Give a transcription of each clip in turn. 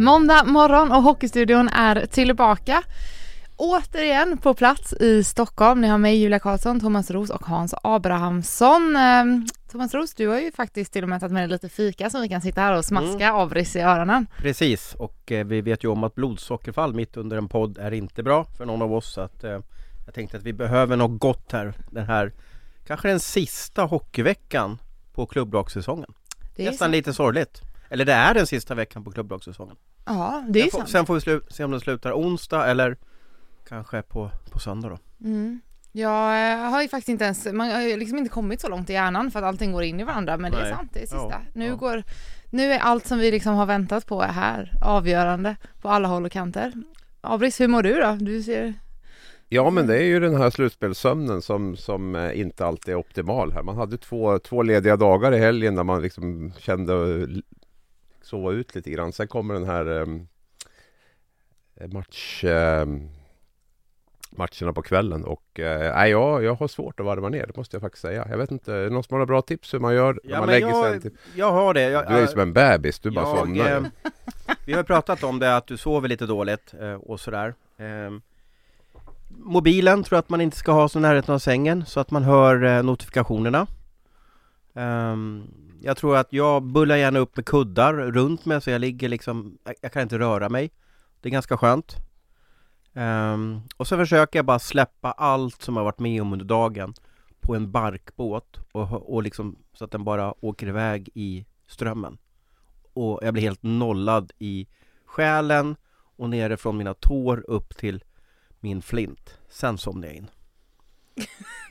Måndag morgon och Hockeystudion är tillbaka. Återigen på plats i Stockholm. Ni har mig Julia Karlsson, Thomas Ros och Hans Abrahamsson. Ehm, Thomas Ros, du har ju faktiskt till och med tagit med dig lite fika så vi kan sitta här och smaska mm. avris i öronen. Precis, och eh, vi vet ju om att blodsockerfall mitt under en podd är inte bra för någon av oss. Så att, eh, jag tänkte att vi behöver något gott här. Den här, kanske den sista hockeyveckan på klubblagssäsongen. Nästan sant. lite sorgligt. Eller det är den sista veckan på klubblagssäsongen. Ja, det är sen sant. Sen får vi se om den slutar onsdag eller kanske på, på söndag då. Mm. Jag eh, har ju faktiskt inte ens, man har ju liksom inte kommit så långt i hjärnan för att allting går in i varandra men Nej. det är sant, det är sista. Ja, nu ja. går, nu är allt som vi liksom har väntat på här, avgörande på alla håll och kanter. Abris, hur mår du då? Du ser Ja men det är ju den här slutspelssömnen som, som eh, inte alltid är optimal här. Man hade två, två lediga dagar i helgen när man liksom kände sova ut lite grann. Sen kommer den här um, match, um, matcherna på kvällen och uh, jag, jag har svårt att varva ner, det måste jag faktiskt säga. Jag vet inte, är det någon som har bra tips hur man gör? Ja, man lägger jag, sig jag har det. Jag, du är ju som en bebis, du bara somnar. Eh, vi har pratat om det, att du sover lite dåligt eh, och sådär. Eh, mobilen tror jag att man inte ska ha så närheten av sängen så att man hör eh, notifikationerna. Um, jag tror att jag bullar gärna upp med kuddar runt mig så jag ligger liksom, jag kan inte röra mig. Det är ganska skönt. Um, och så försöker jag bara släppa allt som jag varit med om under dagen på en barkbåt och, och liksom så att den bara åker iväg i strömmen. Och jag blir helt nollad i själen och nere från mina tår upp till min flint. Sen somnar jag in.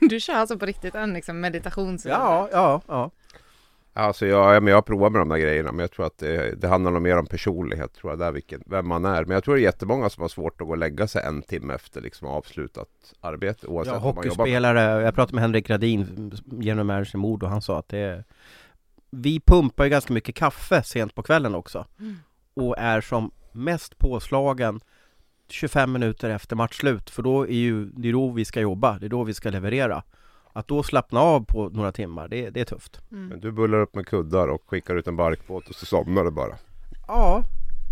du kör alltså på riktigt en liksom meditations... Ja, ja, ja. Alltså jag, jag har provat med de där grejerna men jag tror att det, det handlar nog mer om personlighet tror jag, där vilken, vem man är. Men jag tror det är jättemånga som har svårt att gå och lägga sig en timme efter liksom avslutat arbete oavsett ja, hockeyspelare, jag pratade med Henrik Radin, general manager Mord och han sa att det är Vi pumpar ju ganska mycket kaffe sent på kvällen också mm. och är som mest påslagen 25 minuter efter matchslut för då är ju, det är då vi ska jobba, det är då vi ska leverera att då slappna av på några timmar, det, det är tufft. Mm. Men du bullar upp med kuddar och skickar ut en barkbåt och så somnar du bara? Ja,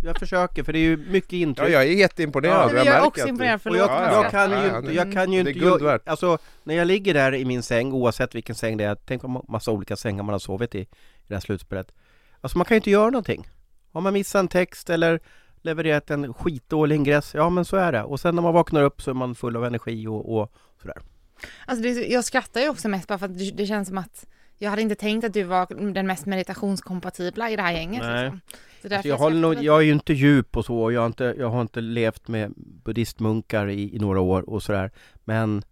jag försöker för det är ju mycket intryck. Ja, jag är jätteimponerad. Ja, jag, jag är också imponerad, förlåt. Jag, jag, jag kan ju inte, jag kan ju inte, jag, alltså när jag ligger där i min säng, oavsett vilken säng det är, tänk på massa olika sängar man har sovit i, i det här slutspelet. Alltså man kan ju inte göra någonting. Har man missat en text eller levererat en skitdålig ingress, ja men så är det. Och sen när man vaknar upp så är man full av energi och, och sådär. Alltså det, jag skrattar ju också mest bara för att det, det, känns som att jag hade inte tänkt att du var den mest meditationskompatibla i det här gänget. Nej. Liksom. Alltså jag, jag, nog, jag är ju inte djup och så, jag har inte, jag har inte levt med buddhistmunkar i, i några år och sådär. Men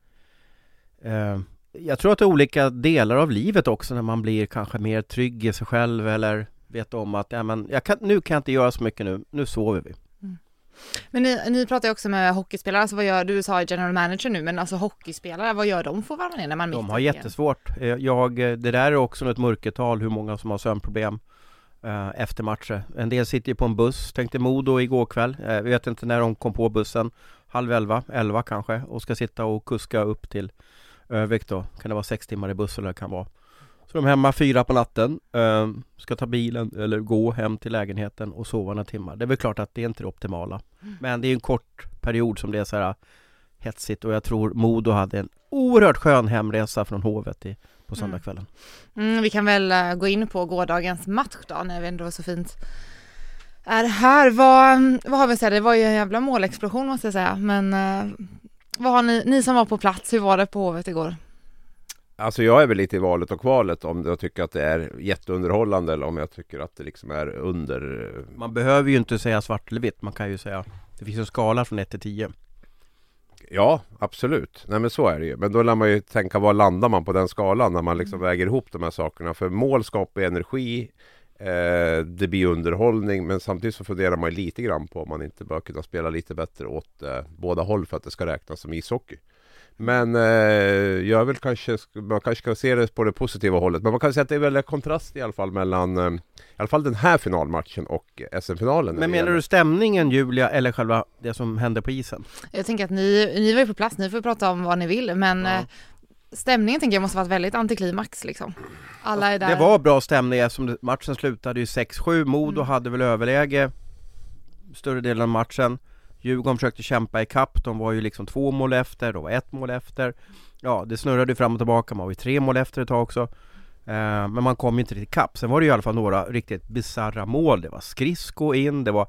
eh, jag tror att det är olika delar av livet också när man blir kanske mer trygg i sig själv eller vet om att ja, men jag kan, nu kan jag inte göra så mycket nu, nu sover vi. Men ni, ni pratar ju också med hockeyspelare, alltså vad gör, du sa general manager nu, men alltså hockeyspelare, vad gör de för att varva ner när man De har jättesvårt. Eh, jag, det där är också ett mörkertal, hur många som har sömnproblem eh, efter matcher. En del sitter ju på en buss, tänkte Modo igår kväll, jag vet inte när de kom på bussen, halv elva, elva kanske, och ska sitta och kuska upp till Övik då, kan det vara sex timmar i buss eller det kan vara så de är hemma fyra på natten, eh, ska ta bilen eller gå hem till lägenheten och sova några timmar. Det är väl klart att det är inte det optimala. Mm. Men det är en kort period som det är så här hetsigt och jag tror Modo hade en oerhört skön hemresa från Hovet i, på mm. söndagskvällen. Mm. Mm, vi kan väl uh, gå in på gårdagens match då när vi ändå så fint är här. Vad, vad har vi sett? Det var ju en jävla målexplosion måste jag säga, men uh, vad har ni, ni som var på plats, hur var det på Hovet igår? Alltså jag är väl lite i valet och kvalet om jag tycker att det är jätteunderhållande eller om jag tycker att det liksom är under Man behöver ju inte säga svart eller vitt, man kan ju säga Det finns en skala från 1 till 10 Ja, absolut. Nej men så är det ju. Men då lär man ju tänka var landar man på den skalan när man liksom mm. väger ihop de här sakerna. För mål skapar energi Eh, det blir underhållning men samtidigt så funderar man lite grann på om man inte bör kunna spela lite bättre åt eh, båda håll för att det ska räknas som ishockey. Men eh, jag vill kanske, man kanske ska se det på det positiva hållet. Men man kan säga att det är väldigt kontrast i alla fall mellan eh, i alla fall den här finalmatchen och SM-finalen. Men menar du stämningen Julia eller själva det som hände på isen? Jag tänker att ni, ni var ju på plats, ni får prata om vad ni vill men Ja. eh, stämningen tänker jag måste varit väldigt antiklimax liksom. Alla är där. Det var bra stämning eftersom matchen slutade ju 6-7, Modo Mm. hade väl överläge större delen av matchen Djurgården försökte kämpa i kapp. de var ju liksom två mål efter, de var ett mål efter Ja, det snurrade ju fram och tillbaka, man var ju tre mål efter ett tag också eh, Men man kom ju inte riktigt kapp. Sen var det ju i alla fall några riktigt bizarra mål Det var skridsko in, det var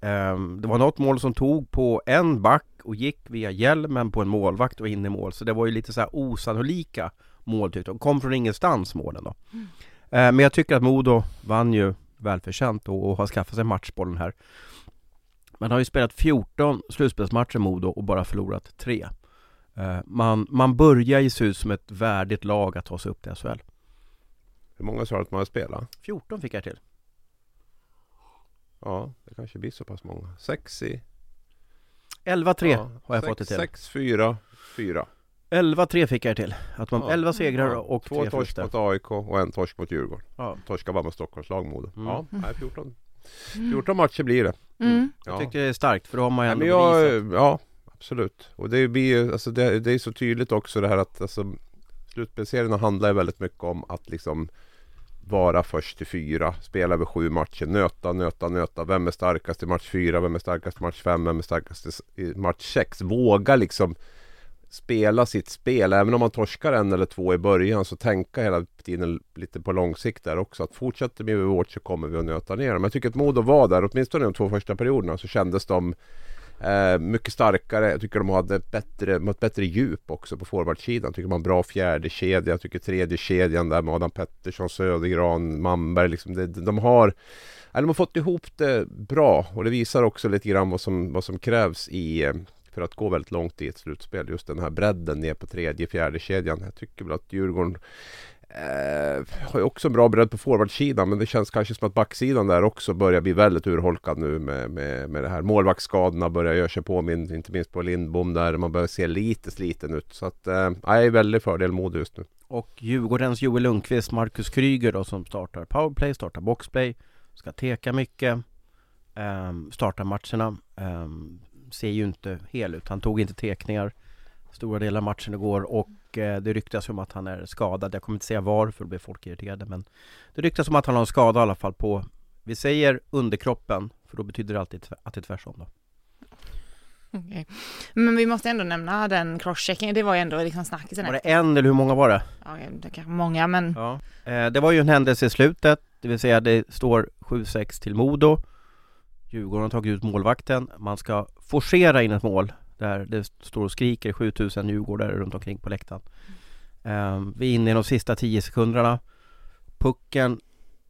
eh, Det var något mål som tog på en back och gick via hjälmen på en målvakt och in i mål Så det var ju lite så här osannolika mål tyckte de, kom från ingenstans målen då Eh, Men jag tycker att Modo vann ju välförtjänt och, och har skaffat sig matchbollen här. Man har ju spelat 14 slutspelsmatcher Modo och bara förlorat tre. Eh, Man, man börjar ju se ut som ett värdigt lag att ta sig upp till SHL. Hur många sa du att man har spelat? 14 fick jag till. Ja, det kanske blir så pass många. Sex i... 11-3 ja, har jag sex, fått det till. Sex, fyra, fyra. 11-3 fick jag till. Att man, Ja. 11 segrar Ja, och Två torsk mot AIK och en torsk mot Djurgården. Ja. Torska bara mot Stockholms lag Modo. Mm. Ja, nej, 14, 14 matcher blir det. Mm. Ja. Jag tycker det är starkt för då har man ju ändå bevisat. jag, ja, absolut. Och det blir ju, alltså det, det är så tydligt också det här att alltså, slutspelsserierna handlar ju väldigt mycket om att liksom vara först till fyra, spela över sju matcher, nöta, nöta, nöta. Vem är starkast i match fyra? Vem är starkast i match fem? Vem är starkast i match sex? Våga liksom spela sitt spel. Även om man torskar en eller två i början så tänka hela tiden lite på lång sikt där också. Att fortsätter vi med vårt så kommer vi att nöta ner dem. Jag tycker att Modo var där, åtminstone de två första perioderna så kändes de Eh, mycket starkare. Jag tycker de hade ett bättre, ett bättre djup också på forwardsidan. Jag tycker de har en bra fjärde kedja. Jag tycker tredje kedjan där med Adam Pettersson, Södergran, Mamberg. Liksom det, de har de har fått ihop det bra och det visar också lite grann vad som, vad som krävs i eh, för att gå väldigt långt i ett slutspel. Just den här bredden ner på tredje, fjärde kedjan. Jag tycker väl att Djurgården eh, har ju också en bra bredd på forwardsidan men det känns kanske som att backsidan där också börjar bli väldigt urholkad nu med, med, med det här. Målvaktsskadorna börjar göra sig påmind, inte minst på Lindbom där man börjar se lite sliten ut. Så att, eh, jag är väldigt fördel Modo just nu. Och Djurgårdens Joel Lundqvist, Marcus Kryger då som startar powerplay, startar boxplay, ska teka mycket, um, startar matcherna. Ehm, ser ju inte hel ut. Han tog inte tekningar stora delar av matchen igår och eh, det ryktas om att han är skadad. Jag kommer inte säga var för då blir folk irriterade men det ryktas om att han har en skada i alla fall på, vi säger underkroppen för då betyder det alltid att det är tvärsom då. Okej. Men vi måste ändå nämna den crosschecken, det var ju ändå liksom snackisen. Var det en eller hur många var det? Ja, det kanske många men Ja. Eh, det var ju en händelse i slutet, det vill säga det står 7-6 till Modo Djurgården har tagit ut målvakten, man ska forcera in ett mål där det står och skriker 7000 djurgårdare runt omkring på läktaren. Eh, vi är inne i de sista 10 sekunderna. Pucken,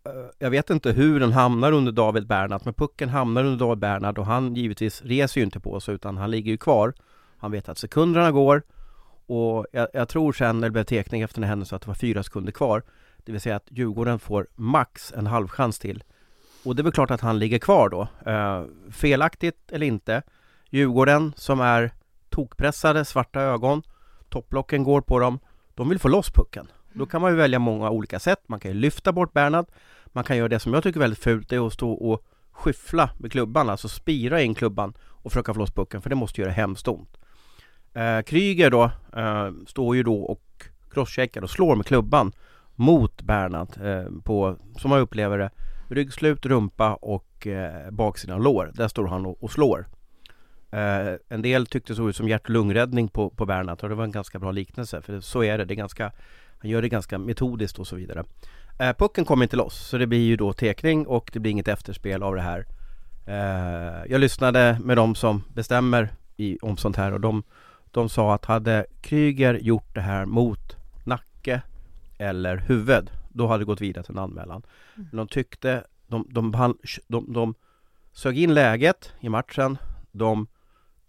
eh, jag vet inte hur den hamnar under David Bernhardt men pucken hamnar under David Bernhardt och han givetvis reser ju inte på sig utan han ligger ju kvar. Han vet att sekunderna går och jag, jag tror sen när det blev tekning efter den här händelsen att det var fyra sekunder kvar. Det vill säga att Djurgården får max en halvchans till. Och det är väl klart att han ligger kvar då. Eh, felaktigt eller inte. Djurgården som är tokpressade, svarta ögon, topplocken går på dem. De vill få loss pucken. Då kan man ju välja många olika sätt. Man kan ju lyfta bort Bernhard. Man kan göra det som jag tycker är väldigt fult, det är att stå och skyffla med klubban, alltså spira in klubban och försöka få loss pucken, för det måste göra hemskt ont. Eh, Kryger då, eh, står ju då och crosscheckar och slår med klubban mot Bernhard eh, på, som jag upplever det, ryggslut, rumpa och eh, baksidan lår. Där står han och, och slår. Eh, en del tyckte det såg ut som hjärt och lungräddning på, på Bernhard och det var en ganska bra liknelse för så är det, det är ganska, han gör det ganska metodiskt och så vidare. Eh, pucken kommer inte loss så det blir ju då tekning och det blir inget efterspel av det här. Eh, jag lyssnade med de som bestämmer i, om sånt här och de, de sa att hade Kryger gjort det här mot nacke eller huvud då hade det gått vidare till en anmälan. Men de tyckte, de, de, de, de, de sög in läget i matchen. De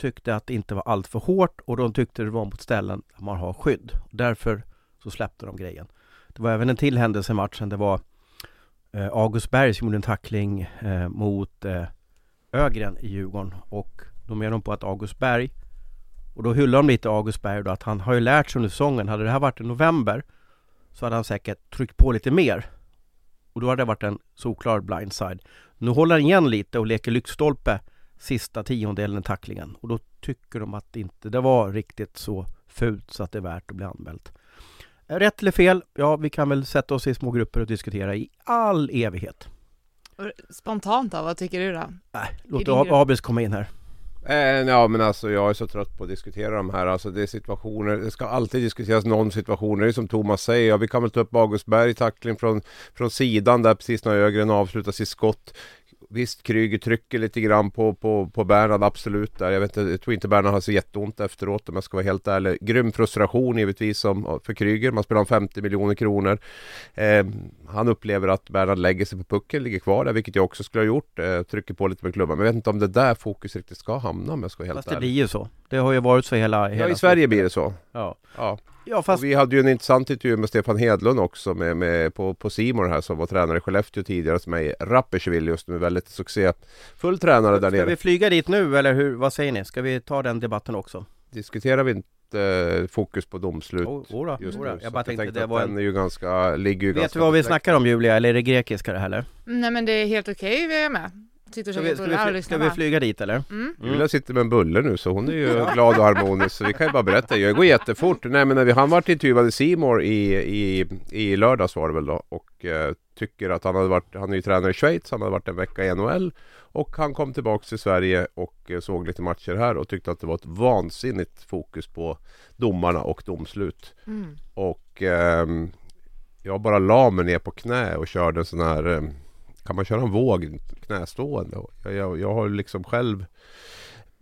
tyckte att det inte var allt för hårt och de tyckte det var mot ställen där man har skydd. Därför så släppte de grejen. Det var även en till händelse i matchen. Det var eh, August Berg som gjorde en tackling eh, mot eh, Ögren i Djurgården och då menar de på att August Berg och då hyllar de lite August Berg då att han har ju lärt sig under säsongen. Hade det här varit i november så hade han säkert tryckt på lite mer. Och då hade det varit en solklar blindside. Nu håller han igen lite och leker lyktstolpe sista tiondelen i tacklingen och då tycker de att inte det var riktigt så fult så att det är värt att bli anmält. Rätt eller fel? Ja, vi kan väl sätta oss i små grupper och diskutera i all evighet. Spontant då, vad tycker du då? Nej, låt. Abis komma in här. Eh, ja men alltså jag är så trött på att diskutera de här. Alltså det är situationer, det ska alltid diskuteras någon situation. Det är som Thomas säger, ja, vi kan väl ta upp August Berg tackling från, från sidan där precis när Ögren avslutar sitt skott. Visst, Kryger trycker lite grann på, på, på Bernhard, absolut. Där. Jag, vet, inte, jag tror inte Bernhard har så jätteont efteråt om jag ska vara helt ärlig. Grym frustration givetvis som, för Kryger. Man spelar om 50 miljoner kronor. Eh, han upplever att Bernhard lägger sig på pucken, ligger kvar där, vilket jag också skulle ha gjort. Eh, trycker på lite med klubban. Men jag vet inte om det där fokus riktigt ska hamna om jag ska vara helt Fast det ärlig. blir ju så. Det har ju varit så hela... hela Ja, i Sverige blir det så. Ja, Ja. Ja fast... Och vi hade ju en intressant intervju med Stefan Hedlund också med, med, på, på Simor här som var tränare i Skellefteå tidigare som är i Rapperswil just nu. Väldigt succéfull tränare där Ska nere. vi flyga dit nu eller hur? Vad säger ni? Ska vi ta den debatten också? Diskuterar vi inte eh, fokus på domslut Oh, oh då, just oh nu? Jag bara tänkte, tänkte det var den en... är ju ganska, ligger ju Vet ganska du vad vi direkt. snackar om Julia, eller är det grekiska det här eller? Nej men det är helt okej, vi är med. Sitter och käkar bullar och lyssnar ska vi flyga dit eller? Mm. Julia sitter med en bulle nu så hon är ju glad och harmonisk så vi kan ju bara berätta. Jag går jättefort. Nej men när vi, han vart intervjuad i Simor i, i, i lördags var det väl då och eh, tycker att han hade varit, han är ju tränare i Schweiz, han hade varit en vecka i NHL och han kom tillbaks till Sverige och eh, såg lite matcher här och tyckte att det var ett vansinnigt fokus på domarna och domslut. Mm. Och ehm, jag bara la mig ner på knä och körde en sån här ehm, kan man köra en våg knästående? Jag, jag, jag har liksom själv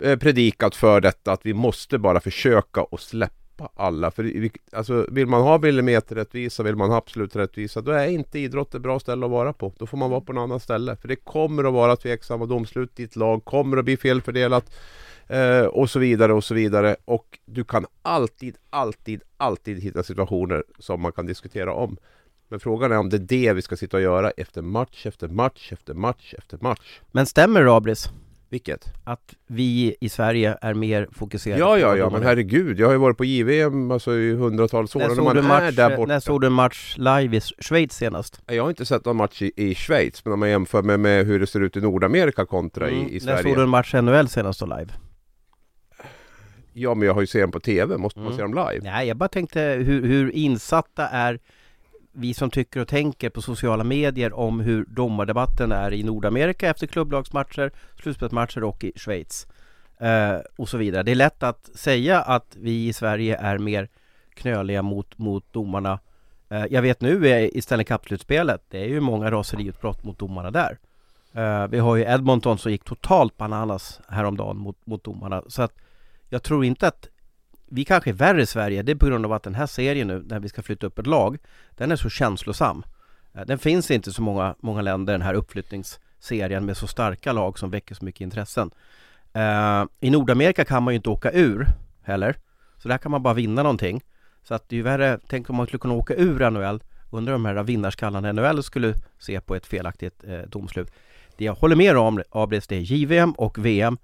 eh, predikat för detta att vi måste bara försöka och släppa alla. För vi, alltså, vill man ha millimeterrättvisa, vill man ha absolut rättvisa, då är inte idrott ett bra ställe att vara på. Då får man vara på något annat ställe. För det kommer att vara tveksamma domslut, ditt lag kommer att bli felfördelat. Eh, och så vidare och så vidare. Och du kan alltid, alltid, alltid hitta situationer som man kan diskutera om. Men frågan är om det är det vi ska sitta och göra efter match efter match efter match efter match. Men stämmer det Abris? Vilket? Att vi i Sverige är mer fokuserade Ja, ja, ja, men herregud. Jag har ju varit på JVM alltså, i hundratals år. När såg, du match, när såg du en match live i Schweiz senast? Jag har inte sett någon match i, i Schweiz, men om man jämför med, med hur det ser ut i Nordamerika kontra Mm. i, i När Sverige. såg du en match i NHL senast då live? Ja, men jag har ju sett dem på TV. Måste man Mm. se dem live? Nej, jag bara tänkte hur, hur insatta är vi som tycker och tänker på sociala medier om hur domardebatten är i Nordamerika efter klubblagsmatcher, slutspelsmatcher och i Schweiz. Eh, och så vidare. Det är lätt att säga att vi i Sverige är mer knöliga mot, mot domarna. Eh, jag vet nu eh, i Stanley Cup-slutspelet, det är ju många raseriutbrott mot domarna där. Eh, vi har ju Edmonton som gick totalt bananas häromdagen mot, mot domarna. Så att jag tror inte att vi kanske är värre i Sverige, det är på grund av att den här serien nu, när vi ska flytta upp ett lag, den är så känslosam. Eh, den finns inte i så många, många länder, den här uppflyttningsserien med så starka lag som väcker så mycket intressen. Uh, I Nordamerika kan man ju inte åka ur heller, så där kan man bara vinna någonting. Så att det är ju värre, tänk om man skulle kunna åka ur NHL, undrar om de här vinnarskallarna i NHL skulle se på ett felaktigt eh, domslut. Det jag håller med om, Abris, det är JVM och VM.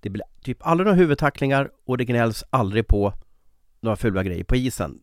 Det blir typ aldrig några huvudtacklingar och det gnälls aldrig på några fula grejer på isen.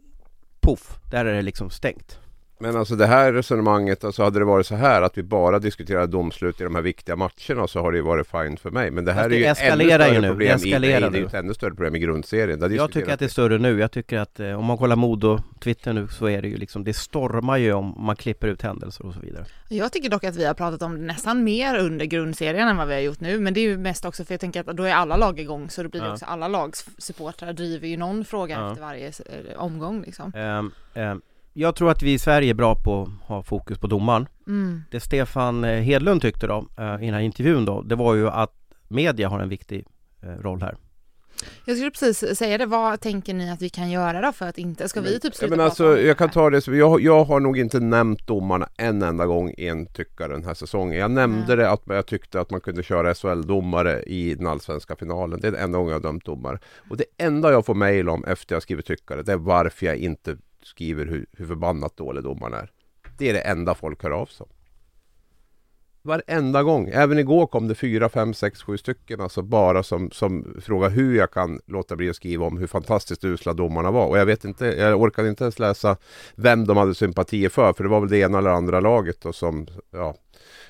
Puff, där är det liksom stängt. Men alltså det här resonemanget, alltså hade det varit så här att vi bara diskuterade domslut i de här viktiga matcherna så har det ju varit fint för mig. Men det här Fast är det ju eskalerar ännu ju större nu. Det problem i, eskalerar nej, det är nu. ett ännu större problem i grundserien. Där Jag tycker att det är större nu. Jag tycker att eh, om man kollar Modo, Twitter nu så är det ju liksom, det stormar ju om man klipper ut händelser och så vidare. Jag tycker dock att vi har pratat om det nästan mer under grundserien än vad vi har gjort nu, men det är ju mest också för jag tänker att då är alla lag igång så då blir det Ja. också alla lags supportrar driver ju någon fråga Ja. efter varje eh, omgång liksom. Ehm, ehm, jag tror att vi i Sverige är bra på att ha fokus på domaren. Mm. Det Stefan eh, Hedlund tyckte då, eh, i den här intervjun då, det var ju att media har en viktig eh, roll här. Jag skulle precis säga det, vad tänker ni att vi kan göra då för att inte, ska vi typ Ja, sluta men prata alltså, jag kan ta det som, jag, jag har nog inte nämnt domarna en enda gång i en tyckare den här säsongen. Jag nämnde Mm. det att jag tyckte att man kunde köra SHL-domare i den allsvenska finalen. Det är den enda gången jag har dömt domare. Och det enda jag får mejl om efter jag skrivit tyckare, det är varför jag inte skriver hur, hur förbannat dålig domaren är. Det är det enda folk hör av sig om. Varenda gång. Även igår kom det fyra, fem, sex, sju stycken alltså bara som, som frågar hur jag kan låta bli att skriva om hur fantastiskt usla domarna var. Och jag vet inte, jag orkade inte ens läsa vem de hade sympatier för. För det var väl det ena eller andra laget då som, ja,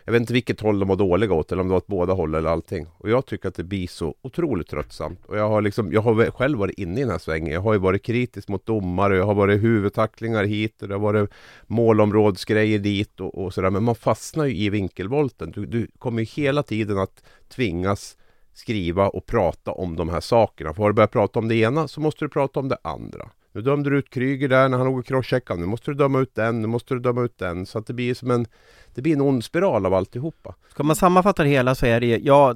jag vet inte vilket håll de var dåliga åt eller om det var åt båda håll eller allting. Och jag tycker att det blir så otroligt tröttsamt. Och jag har liksom, jag har själv varit inne i den här svängen. Jag har ju varit kritisk mot domare, jag har varit huvudtacklingar hit och det har varit målområdesgrejer dit och, och sådär. Men man fastnar ju i vinkelvolten. Du, du kommer ju hela tiden att tvingas skriva och prata om de här sakerna. För har du börjat prata om det ena så måste du prata om det andra. Nu dömde du ut Kryger där när han låg och crosscheckade. Nu måste du döma ut den, nu måste du döma ut den. Så att det blir som en, det blir en ond spiral av alltihopa. Ska man sammanfatta det hela så är det ja,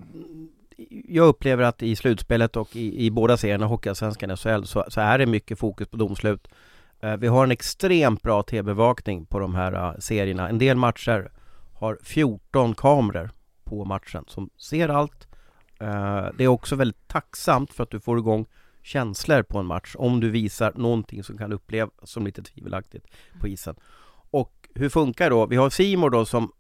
jag upplever att i slutspelet och i, i båda serierna, Hockeyallsvenskan och SHL, så, så är det mycket fokus på domslut. Eh, vi har en extremt bra tv-bevakning på de här eh, serierna. En del matcher har 14 kameror på matchen som ser allt. Eh, det är också väldigt tacksamt för att du får igång känslor på en match om du visar någonting som kan upplevas som lite tvivelaktigt på isen. Och hur funkar då? Vi har Simor då som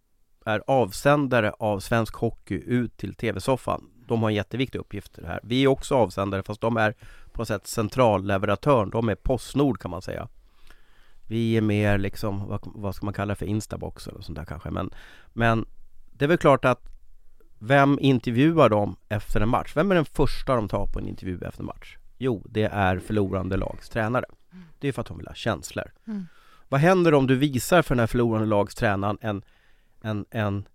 är avsändare av svensk hockey ut till TV-soffan. De har en jätteviktig uppgift här. Vi är också avsändare fast de är på något sätt centralleverantören. De är Postnord kan man säga. Vi är mer liksom, vad, vad ska man kalla det för, Instabox eller sånt där kanske. Men, men det är väl klart att vem intervjuar dem efter en match? Vem är den första de tar på en intervju efter en match? Jo, det är förlorande lags tränare. Det är för att de vill ha känslor. Mm. Vad händer om du visar för den här förlorande lags tränaren en, en, en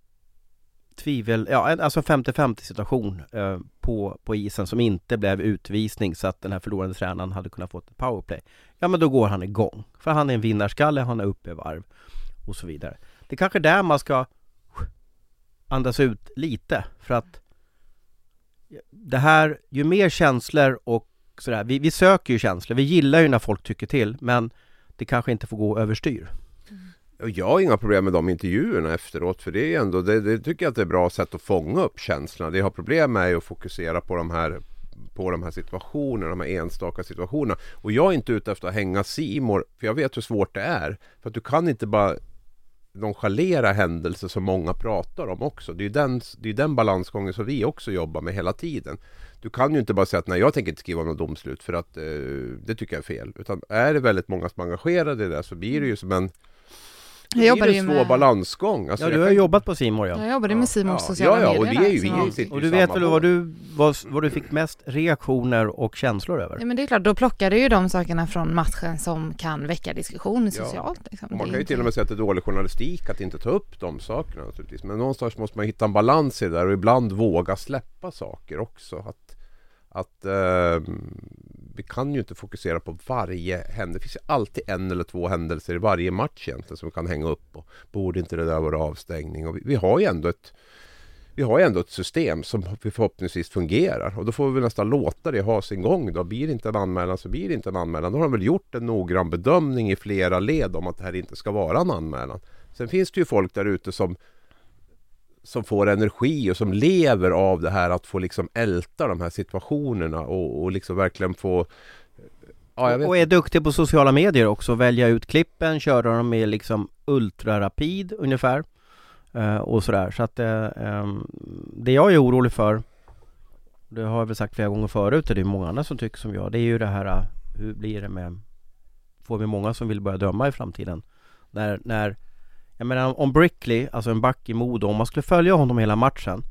tvivel, ja en, alltså 50-50 situation eh, på, på isen som inte blev utvisning så att den här förlorande tränaren hade kunnat få ett powerplay. Ja men då går han igång. För han är en vinnarskalle, han är uppe i varv och så vidare. Det är kanske där man ska andas ut lite för att det här, ju mer känslor och sådär. Vi, vi söker ju känslor, vi gillar ju när folk tycker till men det kanske inte får gå överstyr. Mm. Jag har inga problem med de intervjuerna efteråt för det är ändå, det, det tycker jag att det är ett bra sätt att fånga upp känslorna. Det jag har problem med är att fokusera på de här på de här situationerna, de här enstaka situationerna. Och jag är inte ute efter att hänga Simor för jag vet hur svårt det är. För att du kan inte bara nonchalera händelser som många pratar om också. Det är den, det är den balansgången som vi också jobbar med hela tiden. Du kan ju inte bara säga att nej jag tänker inte skriva något domslut för att eh, det tycker jag är fel. Utan är det väldigt många som är engagerade i det så blir det ju som en jag jobbade ju med... svår balansgång. Alltså, ja, du har kan... jobbat på Simor ja. Jag jobbade med Simors ja. sociala ja, ja, medier. Och, det är ju, vi ja. och du vet väl vad du, vad, vad du fick mest reaktioner och känslor över? Ja men det är klart, då plockar du ju de sakerna från matchen som kan väcka diskussion socialt. Liksom. Man kan ju till och med säga att det är dålig journalistik att inte ta upp de sakerna naturligtvis. Men någonstans måste man hitta en balans i det där och ibland våga släppa saker också. Att, att eh, vi kan ju inte fokusera på varje händelse. Det finns ju alltid en eller två händelser i varje match egentligen som vi kan hänga upp. på. borde inte det där vara avstängning? Och vi, vi har ju ändå ett vi har ju ändå ett system som förhoppningsvis fungerar och då får vi nästan låta det ha sin gång. Då blir det inte en anmälan så blir det inte en anmälan. Då har de väl gjort en noggrann bedömning i flera led om att det här inte ska vara en anmälan. Sen finns det ju folk där ute som som får energi och som lever av det här att få liksom älta de här situationerna och, och liksom verkligen få ja, Och är duktig på sociala medier också, välja ut klippen, köra dem med liksom ultrarapid ungefär uh, och sådär. Så att uh, um, det jag är orolig för det har jag väl sagt flera gånger förut och det är många andra som tycker som jag det är ju det här uh, hur blir det med får vi många som vill börja döma i framtiden? När, när jag menar om Brickley, alltså en back i Modo, om man skulle följa honom hela matchen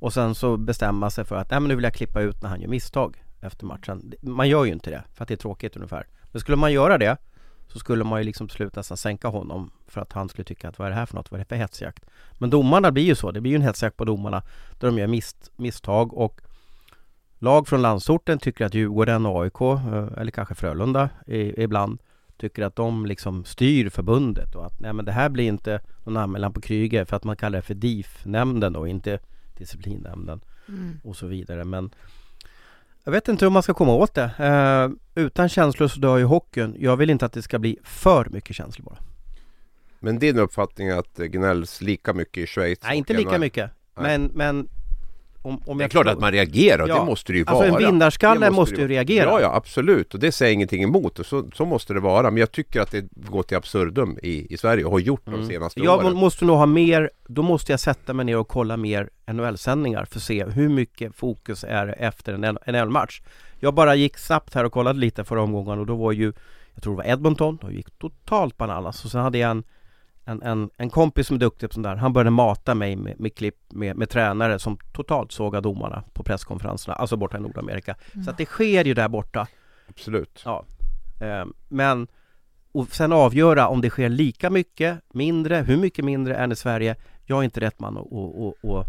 och sen så bestämma sig för att nej men nu vill jag klippa ut när han gör misstag efter matchen. Man gör ju inte det för att det är tråkigt ungefär. Men skulle man göra det så skulle man ju liksom till slut nästan sänka honom för att han skulle tycka att vad är det här för något, vad är det för hetsjakt? Men domarna blir ju så, det blir ju en hetsjakt på domarna där de gör mist, misstag och lag från landsorten tycker att Djurgården och eh, AIK, eller kanske Frölunda ibland tycker att de liksom styr förbundet och att nej men det här blir inte någon anmälan på Kryger för att man kallar det för DIF-nämnden och inte disciplinnämnden mm. och så vidare men jag vet inte hur man ska komma åt det. Eh, utan känslor så dör ju hockeyn. Jag vill inte att det ska bli för mycket känslor bara. Men din uppfattning är att det gnälls lika mycket i Schweiz? Nej, inte lika mycket. Men, men om, om Det är jag klart tror- att man reagerar, Ja. det måste det ju Alltså, en vara. vinnarskalle Det måste det ju reagera. Ja, ja absolut. Och det säger jag ingenting emot. Och så, så måste det vara. Men jag tycker att det går till absurdum i, i Sverige och har gjort de senaste Jag åren. må- måste nog ha mer, då måste jag sätta mig ner och kolla mer NHL-sändningar för att se hur mycket fokus är efter en NHL-match. Jag bara gick snabbt här och kollade lite förra omgången och då var ju, jag tror det var Edmonton, de gick totalt bananas och sen hade jag en en, en, en kompis som är duktig på sånt där, han började mata mig med, med klipp med, med tränare som totalt sågar domarna på presskonferenserna, alltså borta i Nordamerika. Så att det sker ju där borta. Absolut. Ja. Eh, Men och sen avgöra om det sker lika mycket, mindre, hur mycket mindre än i Sverige. Jag är inte rätt man att och, och, och,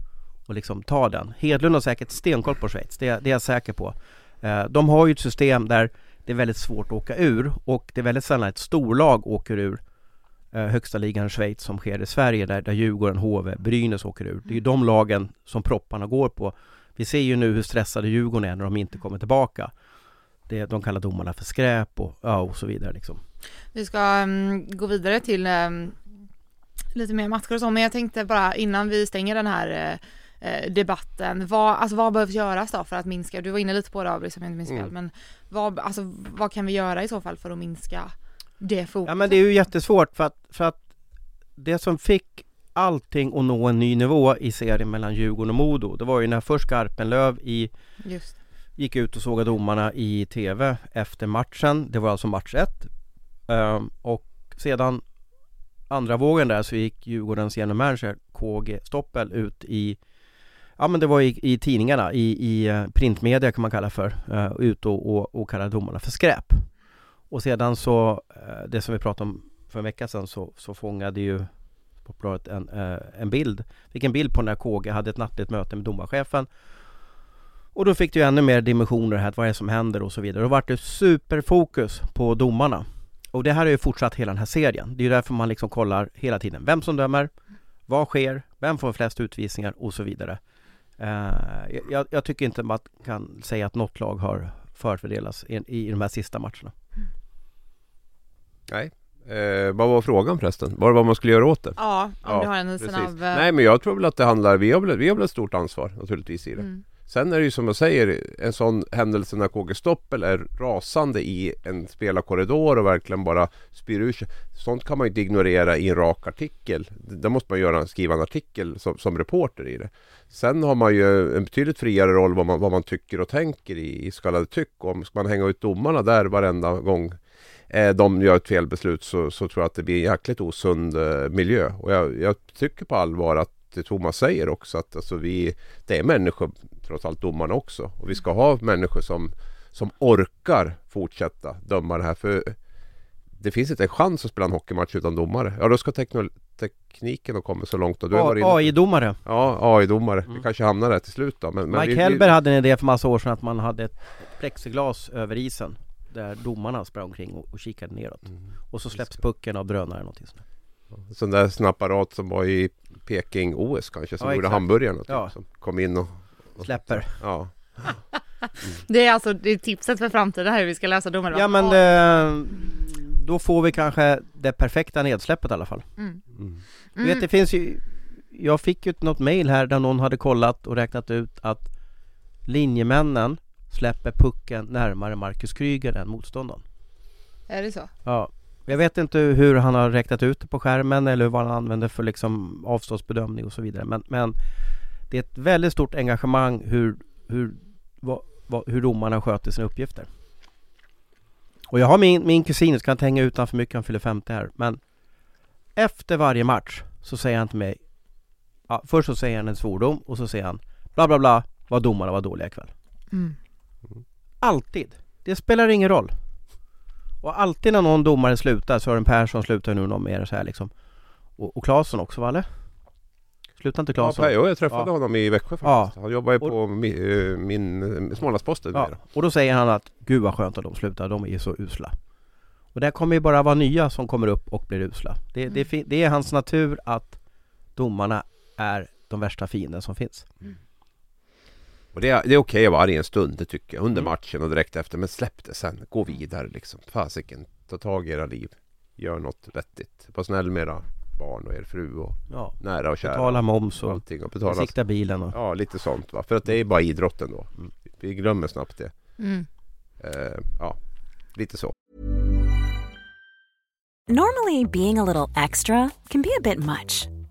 och liksom ta den. Hedlund har säkert stenkoll på Schweiz, det, det är jag säker på. Eh, De har ju ett system där det är väldigt svårt att åka ur och det är väldigt sällan ett storlag åker ur högsta ligan i Schweiz som sker i Sverige där, där Djurgården, HV, Brynäs åker ur. Det är ju de lagen som propparna går på. Vi ser ju nu hur stressade Djurgården är när de inte kommer tillbaka. Det, de kallar domarna för skräp och, ja, och så vidare liksom. Vi ska mm, gå vidare till mm, lite mer matcher och så, men jag tänkte bara innan vi stänger den här eh, eh, debatten, vad, alltså vad behövs göras då för att minska, du var inne lite på det Abris om jag inte minns fel, Mm. men vad, alltså, vad kan vi göra i så fall för att minska det fokuset? Ja men det är ju jättesvårt för att, för att det som fick allting att nå en ny nivå i serien mellan Djurgården och Modo, det var ju när först Garpenlöv i Just gick ut och sågade domarna i TV efter matchen. Det var alltså match ett. Ehm, och sedan andra vågen där så gick Djurgårdens general manager KG Stoppel ut i Ja men det var i, i tidningarna, i, i eh, printmedia kan man kalla för, uh, ut och, och, och kallade domarna för skräp. Och sedan så, eh, det som vi pratade om för en vecka sedan så, så fångade ju Sportbladet en, eh, en bild, fick en bild på när KG hade ett nattligt möte med domarchefen och då fick du ännu mer dimensioner här, vad är det som händer och så vidare. Då vart det superfokus på domarna. Och det här har ju fortsatt hela den här serien. Det är ju därför man liksom kollar hela tiden vem som dömer, vad sker, vem får flest utvisningar och så vidare. Eh, jag, jag tycker inte man kan säga att något lag har förfördelats i, i de här sista matcherna. Mm. Nej. Eh, vad var frågan förresten? Vad var man skulle göra åt det? Ja, om Ja, du har en Precis. snabb... eh, Nej men jag tror väl att det handlar, vi har väl, vi har väl ett stort ansvar naturligtvis i det. mm. Sen är det ju som jag säger, en sån händelse när KG Stoppel är rasande i en spelarkorridor och verkligen bara spyr ur sig. Sånt kan man ju inte ignorera i en rak artikel. Där måste man göra, skriva en artikel som, som reporter i det. Sen har man ju en betydligt friare roll vad man, vad man tycker och tänker i, i så kallade tyck. Om ska man hänga ut domarna där varenda gång de gör ett felbeslut så, så tror jag att det blir en jäkligt osund eh, miljö. Och jag, jag tycker på allvar att det Thomas säger också att alltså vi, det är människor, trots allt domarna också. Och vi ska ha människor som, som orkar fortsätta döma det här. För det finns inte en chans att spela en hockeymatch utan domare. Ja, då ska tekno, tekniken ha kommit så långt. AI-domare. Ja, AI-domare. Mm. Vi kanske hamnar där till slut då. Men, men Mike vi, Hellberg hade en idé för massa år sedan att man hade ett plexiglas över isen där domarna sprang omkring och, och kikade neråt. Mm. Och så släpps pucken av drönare eller någonting sånt. sån där snappapparat som var i Peking-OS kanske, som Ja, gjorde hamburgarna. Typ, Ja. som kom in och... och Släpper. Ja. Det är alltså det är tipset för framtiden hur vi ska läsa domarna. Ja men eh, då får vi kanske det perfekta nedsläppet i alla fall. Mm. Mm. Du vet det finns ju Jag fick ju något mail här där någon hade kollat och räknat ut att linjemännen släpper pucken närmare Marcus Kryger än motståndaren. Är det så? Ja, jag vet inte hur han har räknat ut det på skärmen eller vad han använder för liksom avståndsbedömning och så vidare. Men, men det är ett väldigt stort engagemang hur, hur, vad, vad, hur domarna sköter sina uppgifter. Och jag har min, min kusin, jag ska inte hänga ut för mycket, han fyller 50 här. Men efter varje match så säger han till mig ja, Först så säger han en svordom och så säger han Bla bla bla, vad domarna var dåliga ikväll. Mm. Alltid! Det spelar ingen roll. Och alltid när någon domare slutar, Sören Persson slutar nu någon mer så här liksom. Och, och Claesson också va eller? Slutar inte Ja, Claesson? Per, jo, jag träffade Ja. honom i Växjö faktiskt. Han jobbar ju på mi, eh, min eh, Smålandsposten Ja, och då säger han att Gud vad skönt att de slutar, de är ju så usla. Och det kommer ju bara vara nya som kommer upp och blir usla. Det, det, är fi- det är hans natur att domarna är de värsta fienden som finns. Och det är, det är okej att vara arg en stund, det tycker jag. Under Mm. matchen och direkt efter. Men släpp det sen. Gå vidare liksom. Fasiken. Ta tag i era liv. Gör något vettigt. Var snäll med era barn och er fru och Ja, nära och kära. betala moms och allting och betala. besikta bilen och... Ja, lite sånt va. För att det är bara idrotten då. Mm. Vi glömmer snabbt det. Mm. Eh, ja, lite så. Normally, being a little extra can be a bit much,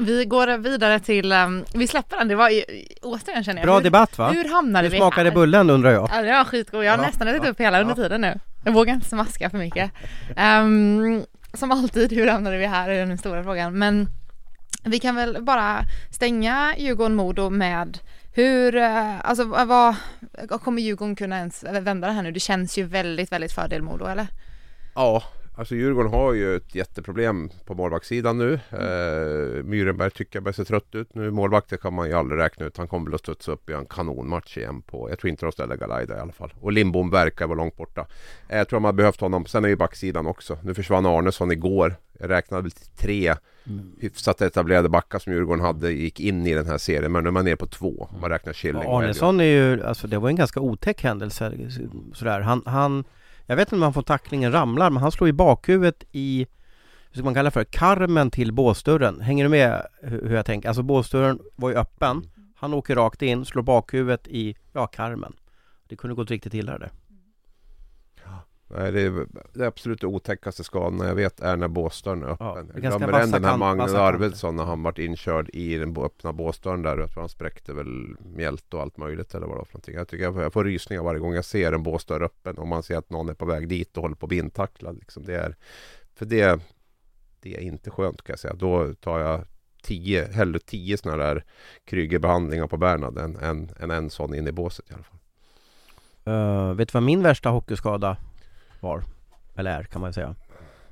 Vi går vidare till, um, vi släpper den, det var ju, återigen känner jag. Bra hur, debatt va? Hur hamnade Hur vi smakade här? bullen undrar jag? Ja, det var skitgod. Jag har Ja, nästan ätit ja, upp hela under ja. tiden nu. Jag vågar inte smaska för mycket. Ehm, som alltid, hur hamnade vi här är den stora frågan. Men vi kan väl bara stänga Djurgården-Modo med hur, eh, alltså vad, kommer Djurgården kunna ens vända det här nu? Det känns ju väldigt, väldigt fördel Modo eller? Ja, alltså Djurgården har ju ett jätteproblem på målvaktssidan nu. Eh, Myrenberg tycker jag börjar se trött ut nu. Målvakter kan man ju aldrig räkna ut. Han kommer väl att studsa upp i en kanonmatch igen på, jag tror inte de ställer Galaida i alla fall. Och Lindbom verkar vara långt borta. Eh, jag tror de har behövt honom. Sen är ju backsidan också. Nu försvann Arnesson igår. Jag räknade väl till tre hyfsat etablerade backar som Djurgården hade gick in i den här serien. Men nu är man ner på två. om Man räknar Killing. Arnesson är ju, alltså det var en ganska otäck händelse sådär. Han, han, jag vet inte om han får tacklingen ramlar men han slår i bakhuvudet i, hur ska man kalla det för, karmen till båsdörren. Hänger du med hur jag tänker? Alltså båsdörren var ju öppen. Han åker rakt in, slår bakhuvudet i, ja, karmen. Det kunde gått riktigt illa där. Nej, det, är, det absolut otäckaste skadorna jag vet är när båsdörren är öppen. Ja, jag glömmer än den här Magnus. Arvidsson när han vart inkörd i den öppna båsdörren där. Jag tror han spräckte väl mjälte och allt möjligt eller vad det var för någonting. Jag tycker jag får, jag får rysningar varje gång jag ser en båsdörr öppen och man ser att någon är på väg dit och håller på att bli intacklad. Liksom. Det är, för det, det är inte skönt kan jag säga. Då tar jag tio, hellre tio sådana där Krygerbehandlingar på Bernhard än, än, än en sån in i båset i alla fall. Uh, vet du vad min värsta hockeyskada var? Eller är kan man säga.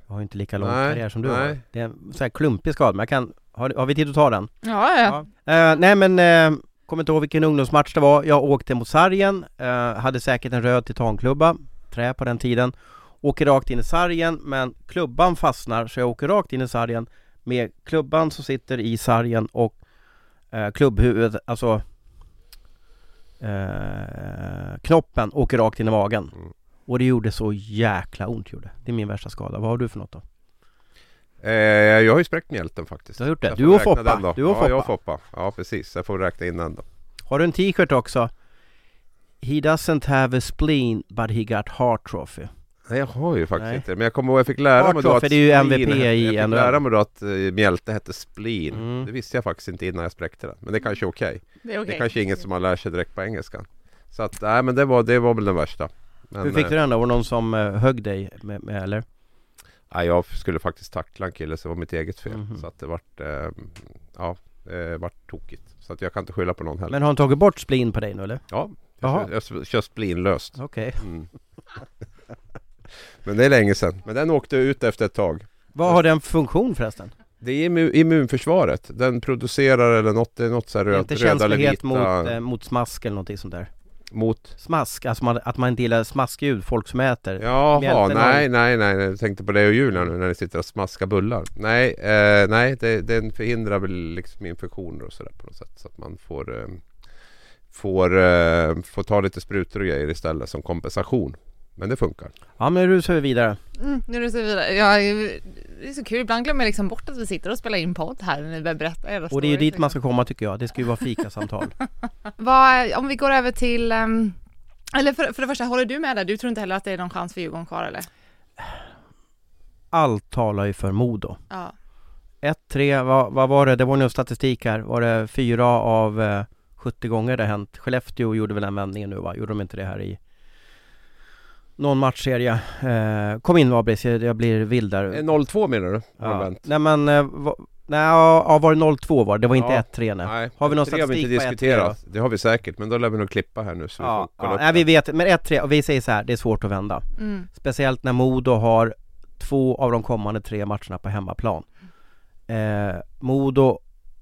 Jag har ju inte lika lång Nej, karriär som du har. nej. Det är en sån här klumpig skada, men jag kan, har, har vi tid att ta den? Ja, ja. Eh, nej men, uh, kommer inte ihåg vilken ungdomsmatch det var. Jag åkte mot sargen, eh, hade säkert en röd titanklubba, trä på den tiden. Åker rakt in i sargen, men klubban fastnar så jag åker rakt in i sargen med klubban som sitter i sargen och uh, klubbhuvudet, alltså eh, knoppen åker rakt in i magen. Och det gjorde så jäkla ont gjorde. Det är min värsta skada. Vad har du för något då? Eh, jag har ju spräckt mjälten faktiskt. Du har gjort det. Du får och Foppa. den då. Du och ja, jag och Foppa. Foppa. Ja, precis. Jag får räkna in den då. Har du en t-shirt också? He doesn't have a spleen but he got heart trophy. Nej, jag har ju faktiskt Nej. inte det. Men jag kommer ihåg jag fick lära mig då att det är ju MVP hette- i Jag fick lära mig då att uh, mjälte hette spleen. Mm. Det visste jag faktiskt inte innan jag spräckte den. Men det kanske är okej. Det är okej. Det är kanske inget som man lär sig direkt på engelska. Så att, nej men det var, det var väl den värsta. Men, Hur fick eh, du den då? Var det någon som eh, högg dig med, med eller? Nej, jag skulle faktiskt tackla en kille så det var mitt eget fel. Mhm. Så att det vart, eh, ja, det vart tokigt. Så att jag kan inte skylla på någon heller. Men har han tagit bort spleen på dig nu eller? Ja, Jaha. jag, jag kör splinlöst. Okej. Mm. Men det är länge sedan. Men den åkte ut efter ett tag. Vad har den funktion förresten? Det är immu- immunförsvaret. Den producerar eller något, det är något så här röd, inte röda eller känslighet vita mot, eh, mot smask eller någonting sånt där? Mot... Smask, alltså man, att man inte gillar smaskljud, folk som äter. Jaha, nej, nej, nej, jag tänkte på det och Julia nu när ni sitter och smaskar bullar. Nej, eh, nej, det, den förhindrar väl liksom infektioner och sådär på något sätt. Så att man får, eh, får, eh, får ta lite sprutor och grejer istället som kompensation. Men det funkar. Ja men nu rusar vi vidare. Mm, nu det så vidare. Ja, det är så kul, ibland glömmer jag liksom bort att vi sitter och spelar in podd här när ni börjar berätta era Och det är ju dit man liksom. ska komma tycker jag. Det ska ju vara fikasamtal. Vad, om vi går över till, ehm, eller för, för det första, håller du med där? Du tror inte heller att det är någon chans för Djurgården kvar eller? Allt talar ju för Modo. Ja. 1-3, vad, vad var det? Det var nog statistik här. Var det fyra av eh, 70 gånger det hänt? Skellefteå gjorde väl den vändningen nu va? Gjorde de inte det här i någon matchserie? Eh, kom in Abris, jag, jag blir vild där. Eh, 0-2 menar du? Ja. Nej men, eh, va, nej ja, var det 0-2 var det? Det var inte Ja. 1-3 nej. Nej, Har vi någon det har vi inte statistik på 1-3 diskuterat. Det har vi säkert, men då lär vi nog klippa här nu så vi Ja, får kolla ja nej, det. vi vet, men 1-3, och vi säger så här, det är svårt att vända. Mm. Speciellt när Modo har två av de kommande tre matcherna på hemmaplan. eh, Modo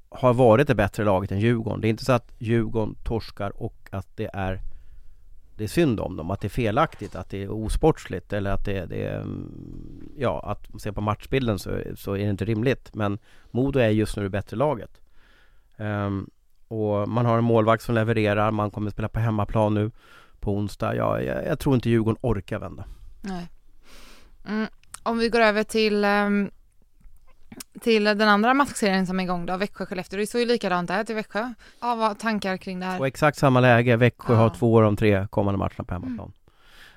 har varit det bättre laget än Djurgården. Det är inte så att Djurgården torskar och att det är det är synd om dem, att det är felaktigt, att det är osportsligt eller att det, det är Ja, att se på matchbilden så, så är det inte rimligt men Modo är just nu det bättre laget um, Och man har en målvakt som levererar, man kommer spela på hemmaplan nu på onsdag. Ja, jag, jag tror inte Djurgården orkar vända. Nej. Mm. Om vi går över till um, till den andra matchserien som är igång då, Växjö-Skellefteå. Det såg ju likadant ut i Växjö. Ja, vad tankar kring det här? Och exakt samma läge, Växjö Ja. har två av de tre kommande matcherna på hemmaplan. Mm.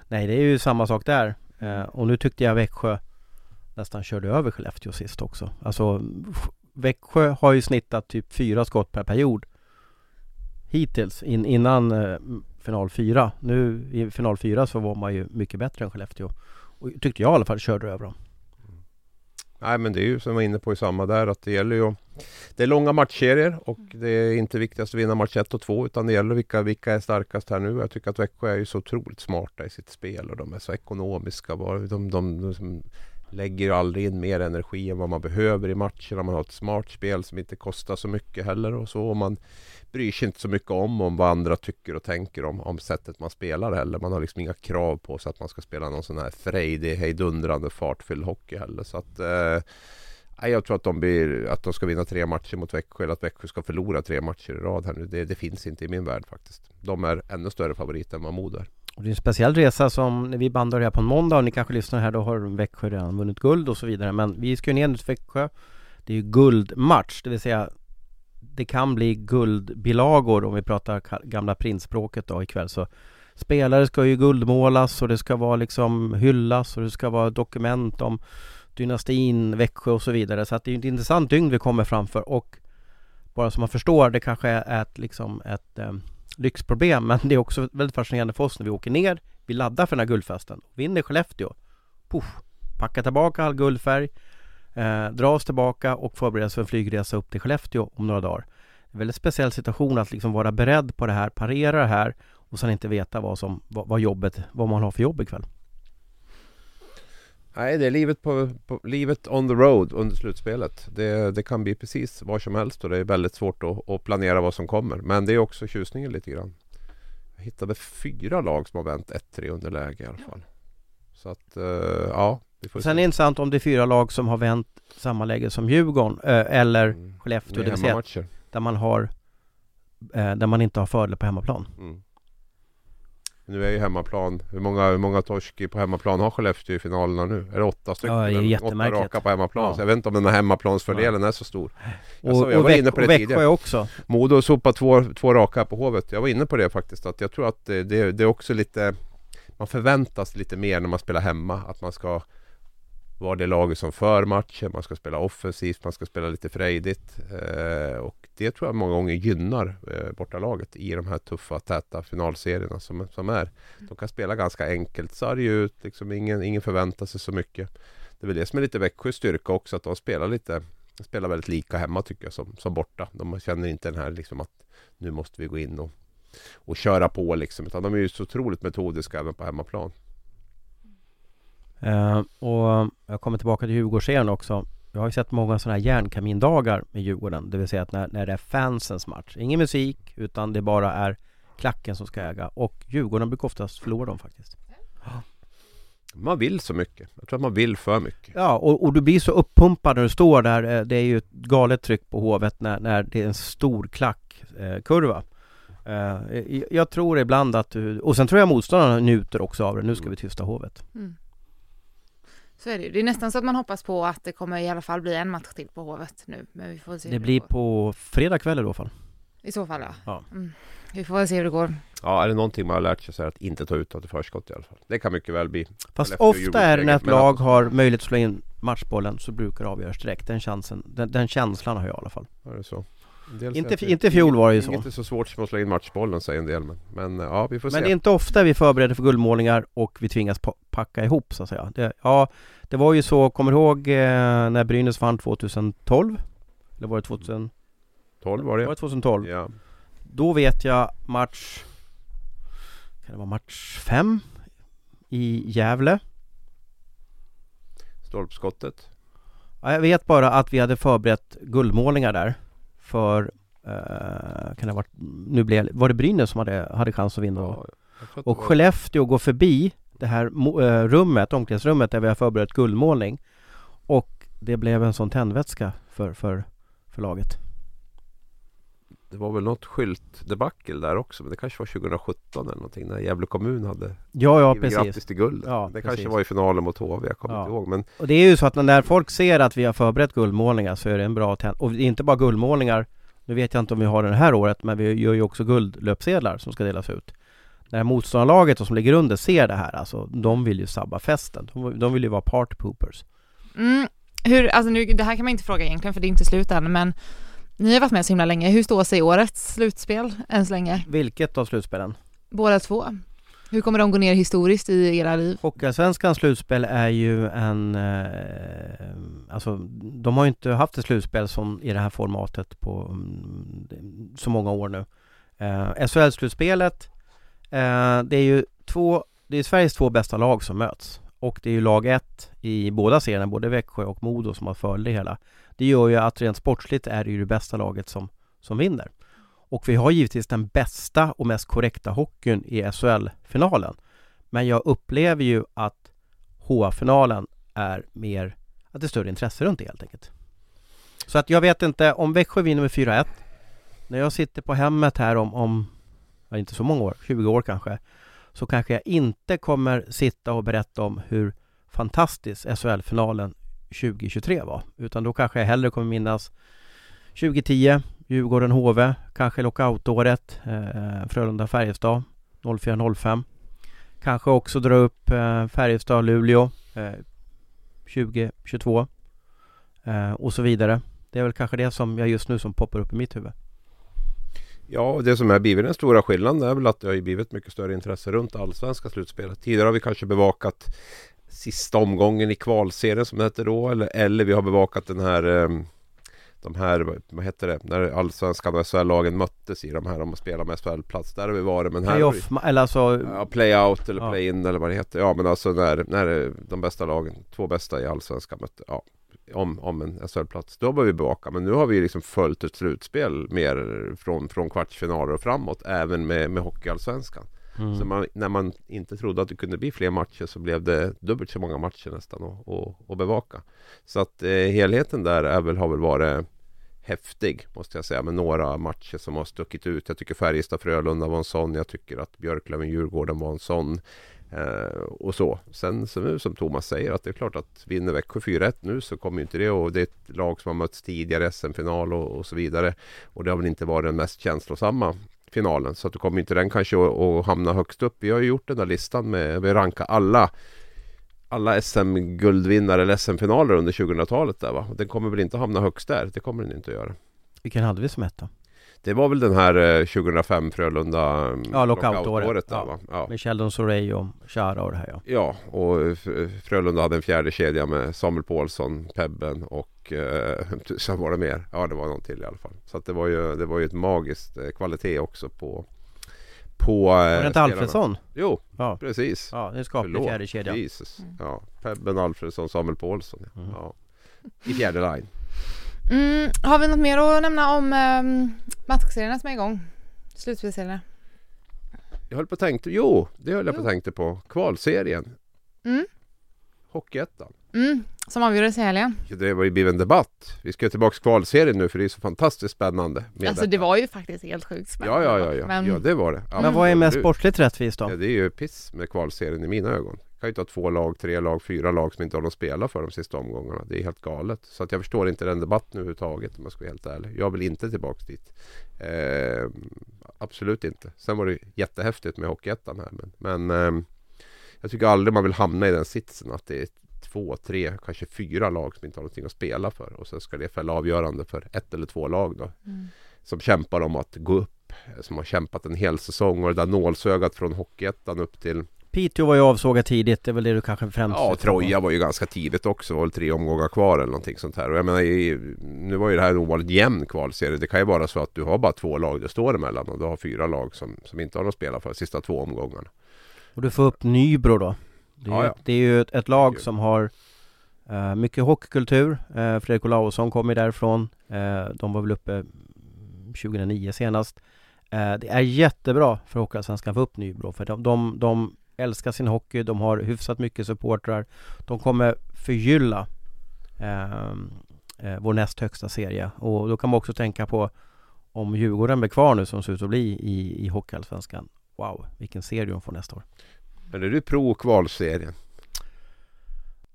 Nej, det är ju samma sak där. Eh, och nu tyckte jag Växjö nästan körde över Skellefteå sist också. Alltså Växjö har ju snittat typ fyra skott per period hittills in, innan eh, final fyra. Nu i final fyra så var man ju mycket bättre än Skellefteå. Och tyckte jag i alla fall körde över dem. Nej men det är ju som jag var inne på i samma där att det gäller ju Det är långa matchserier och det är inte viktigast att vinna match 1 och 2 utan det gäller vilka, vilka är starkast här nu. Jag tycker att Växjö är ju så otroligt smarta i sitt spel och de är så ekonomiska. De, de, de, som lägger ju aldrig in mer energi än vad man behöver i matcherna. Man har ett smart spel som inte kostar så mycket heller och så. Och man bryr sig inte så mycket om, om vad andra tycker och tänker om, om sättet man spelar heller. Man har liksom inga krav på sig att man ska spela någon sån här frejdig, hejdundrande, fartfylld hockey heller. Så att eh, jag tror att de, blir, att de ska vinna tre matcher mot Växjö eller att Växjö ska förlora tre matcher i rad här nu. Det, det finns inte i min värld faktiskt. De är ännu större favoriter än vad Modo är. Och det är en speciell resa som när vi bandar här på en måndag och ni kanske lyssnar här då har Växjö redan vunnit guld och så vidare. Men vi ska ju ner nu till Växjö. Det är ju guldmatch, det vill säga Det kan bli guldbilagor om vi pratar gamla prinsspråket då ikväll. Så Spelare ska ju guldmålas och det ska vara liksom hyllas och det ska vara dokument om Dynastin, Växjö och så vidare. Så att det är ju ett intressant dygn vi kommer framför och Bara så man förstår, det kanske är ett liksom ett eh, lyxproblem men det är också väldigt fascinerande för oss när vi åker ner Vi laddar för den här guldfesten, vinner Skellefteå. Puff, Packar tillbaka all guldfärg eh, Drar oss tillbaka och förbereder oss för en flygresa upp till Skellefteå om några dagar. En väldigt speciell situation att liksom vara beredd på det här, parera det här och sen inte veta vad som, vad, vad jobbet, vad man har för jobb ikväll. Nej, det är livet, på, på, livet on the road under slutspelet. Det, det kan bli precis vad som helst och det är väldigt svårt att, att planera vad som kommer. Men det är också tjusningen lite grann. Jag hittade fyra lag som har vänt 1-3 underläge i alla fall. Så att, eh, ja. Vi får Sen är se. det intressant om det är fyra lag som har vänt samma läge som Djurgården eh, eller Mm. Skellefteå, Det det är vill säga där man har eh, Där man inte har fördel på hemmaplan Mm. Nu är ju hemmaplan. Hur många, hur många torsk på hemmaplan har Skellefteå i finalerna nu? Är det åtta stycken? Ja, det är jättemärkligt. Åtta raka på hemmaplan. Ja. Så jag vet inte om den här hemmaplansfördelen är så stor. Och, Alltså, jag och, var inne på det och tidigare. också Modo sopar två, två raka på Hovet. Jag var inne på det faktiskt. Att jag tror att det, det, det är också lite Man förväntas lite mer när man spelar hemma. Att man ska vara det laget som för matchen. Man ska spela offensivt. Man ska spela lite frejdigt. Eh, och det tror jag många gånger gynnar eh, bortalaget i de här tuffa, täta finalserierna som, som är. De kan spela ganska enkelt, sarg ut. Liksom ingen, ingen förväntar sig så mycket. Det är väl det som är lite Växjös styrka också. Att de spelar lite de spelar väldigt lika hemma tycker jag som, som borta. De känner inte den här liksom att nu måste vi gå in och, och köra på liksom. Utan de är ju så otroligt metodiska även på hemmaplan. Uh, och jag kommer tillbaka till Djurgårdsserien också. Jag har ju sett många sådana här järnkamindagar med Djurgården. Det vill säga att när, när det är fansens match. Ingen musik utan det bara är klacken som ska äga. Och Djurgården brukar oftast förlora dem faktiskt. Man vill så mycket. Jag tror att man vill för mycket. Ja, och, och du blir så uppumpad när du står där. Eh, Det är ju ett galet tryck på Hovet när, när det är en stor klackkurva. Eh, jag- jag tror ibland att du... Och sen tror jag motståndarna njuter också av det. Nu ska vi tysta Hovet. Mm. Så är det ju. Det är nästan så att man hoppas på att det kommer i alla fall bli en match till på Hovet nu. Men vi får se Det hur blir går. på fredag kväll i alla fall. I så fall ja. Ja. Mm. Vi får väl se hur det går. Ja, är det någonting man har lärt sig så är det att inte ta ut i förskott i alla fall. Det kan mycket väl bli. Fast ofta är det när ett lag har möjlighet att slå in matchbollen så brukar det avgöras direkt. Den chansen, den, den känslan har jag i alla fall. Är det så? Inte- inte fjol var det ju så. Är så svårt som att slå in matchbollen säger en del. Men, men ja, vi får Men se. det är inte ofta vi förbereder för guldmålningar och vi tvingas pa- packa ihop så att säga. Det, ja, det var ju så, kommer du ihåg eh, när Brynäs vann 2012? Eller var det 2000? 12 var det. Var det 2012? Ja. Då vet jag match Kan det vara match 5? I Gävle Stolpskottet. Ja, jag vet bara att vi hade förberett guldmålningar där för eh, kan det ha varit, nu blev, var det Brynäs som hade, hade chans att vinna då? Ja, Och Skellefteå går förbi det här eh, rummet, omklädningsrummet där vi har förberett guldmålning och det blev en sån tändvätska för, för, för laget. Det var väl något skyltdebacle där också men det kanske var 2017 eller någonting när Gävle kommun hade Ja, ja precis. grattis till guld. Ja, det precis. kanske var i finalen mot HV, jag kommer Ja. inte ihåg men Och det är ju så att när folk ser att vi har förberett guldmålningar så är det en bra tänd... Och det är inte bara guldmålningar Nu vet jag inte om vi har det här året men vi gör ju också guldlöpsedlar som ska delas ut När motståndarlaget som ligger under ser det här alltså De vill ju sabba festen De, de vill ju vara party poopers Mm, hur, alltså nu, det här kan man inte fråga egentligen för det är inte slut än men ni har varit med så himla länge. Hur står sig årets slutspel än så länge? Vilket av slutspelen? Båda två. Hur kommer de gå ner historiskt i era liv? Hockeyallsvenskans slutspel är ju en... Eh, alltså de har ju inte haft ett slutspel som i det här formatet på mm, så många år nu. Eh, SHL-slutspelet eh, det är ju två, det är Sveriges två bästa lag som möts. Och det är ju lag ett i båda serierna, både Växjö och Modo som har följt det hela. Det gör ju att rent sportsligt är det ju det bästa laget som, som vinner. Och vi har givetvis den bästa och mest korrekta hockeyn i SHL-finalen. Men jag upplever ju att HA-finalen är mer, att det är större intresse runt det helt enkelt. Så att jag vet inte, om Växjö vinner med 4-1 När jag sitter på hemmet här om, om ja, inte så många år, 20 år kanske Så kanske jag inte kommer sitta och berätta om hur fantastisk SHL-finalen 2023 var Utan då kanske jag hellre kommer minnas 2010, Djurgården-HV, kanske lockoutåret, eh, Frölunda-Färjestad 04-05 Kanske också dra upp eh, Färjestad-Luleå eh, 2022 eh, och så vidare. Det är väl kanske det som jag just nu som poppar upp i mitt huvud. Ja, det som är blivit den stora skillnaden är väl att det har blivit mycket större intresse runt allsvenska slutspelet. Tidigare har vi kanske bevakat sista omgången i kvalserien som det hette då eller, eller vi har bevakat den här eh, de här, vad heter det, när allsvenskan och SHL-lagen möttes i de här om att spela med SHL-plats. Där har vi varit men här Playoff, eller alltså Ja, play-out eller Ja. play-in eller vad det heter. Ja men alltså när, när de bästa lagen, två bästa i Allsvenskan mötte, ja, om, om en SHL-plats. Då var vi bevaka. Men nu har vi liksom följt ett slutspel mer från, från kvartsfinaler och framåt. Även med, med Hockeyallsvenskan mm. Så man, när man inte trodde att det kunde bli fler matcher så blev det dubbelt så många matcher nästan att, att, att bevaka. Så att eh, helheten där är väl, har väl varit häftig måste jag säga med några matcher som har stuckit ut. Jag tycker Färjestad-Frölunda var en sån. Jag tycker att Björklöven-Djurgården var en sån. Eh, och så. Sen som, som Thomas säger att det är klart att vinner Växjö 4-1 nu så kommer ju inte det och det är ett lag som har mötts tidigare i SM-final och, och så vidare. Och det har väl inte varit den mest känslosamma finalen så att då kommer inte den kanske att, hamna högst upp. Vi har ju gjort den där listan med, vi rankar alla alla SM-guldvinnare eller SM-finaler under 2000-talet där va. Den kommer väl inte hamna högst där. Det kommer den inte att göra. Vilken hade vi som etta? Det var väl den här eh, 2005 Frölunda mm, Ja, lockout-året. Ja. Ja. Med Sheldon Sorey och Chara och det här ja. Ja, och F- Frölunda hade en fjärde kedja med Samuel Paulsson, Pebben och eh, sen var det mer. Ja, det var någon till i alla fall. Så att det var ju, det var ju ett magiskt eh, kvalitet också på på eh, Var det inte. Alfredsson? Jo, Ja. precis. Ja, det är skaplig fjärde kedja. Jesus. Ja, Pebben, Alfredsson, Samuel Paulsson. Ja. Mm. Ja. I fjärde line. Mm, har vi något mer att nämna om um, matchserierna som är igång? Slutspelsserierna? Jag höll på att tänka, jo, det höll jag på att tänka på. Kvalserien. Mm. Hockeyettan. Mm, som avgjordes i helgen. Det var ju blivit en debatt. Vi ska tillbaka till kvalserien nu för det är så fantastiskt spännande. Med Alltså det detta. var ju faktiskt helt sjukt Ja, spännande. ja, ja, ja. Men, ja det var det. Men vad är mest Absolut. sportsligt rättvist då? Ja, det är ju piss med kvalserien i mina ögon. Kan ju inte ha två lag, tre lag, fyra lag som inte har något att spela för de sista omgångarna. Det är helt galet. Så att jag förstår inte den debatten överhuvudtaget om jag ska vara helt ärlig. Jag vill inte tillbaka dit. Eh, absolut inte. Sen var det jättehäftigt med Hockeyettan här. Men, men ehm, jag tycker aldrig man vill hamna i den sitsen att det är två, tre, kanske fyra lag som inte har någonting att spela för. Och så ska det fälla avgörande för ett eller två lag då. Mm. Som kämpar om att gå upp. Som har kämpat en hel säsong och det där nålsögat från Hockeyettan upp till Piteå var ju avsågat tidigt, det är väl det du kanske främst Ja. Troja var ju ganska tidigt också. var väl tre omgångar kvar eller någonting sånt här. Och jag menar, nu var ju det här en ovanligt jämn kvalserie. Det kan ju vara så att du har bara två lag det står emellan och du har fyra lag som, som inte har något spela för de sista två omgångarna. Och du får upp Nybro då. Det är, Ja, ja. det är ju ett, ett lag som har Eh, mycket hockeykultur. Uh, Fredrik Olausson kommer därifrån. Uh, de var väl uppe 2009 senast. det är jättebra för Hockeyallsvenskan att få upp Nybro för de, de, de älskar sin hockey, de har hyfsat mycket supportrar. De kommer förgylla vår näst högsta serie och då kan man också tänka på om Djurgården blir kvar nu som ser ut att bli i, i Hockeyallsvenskan. Wow, vilken serie de får nästa år. Men är du pro kvalserien?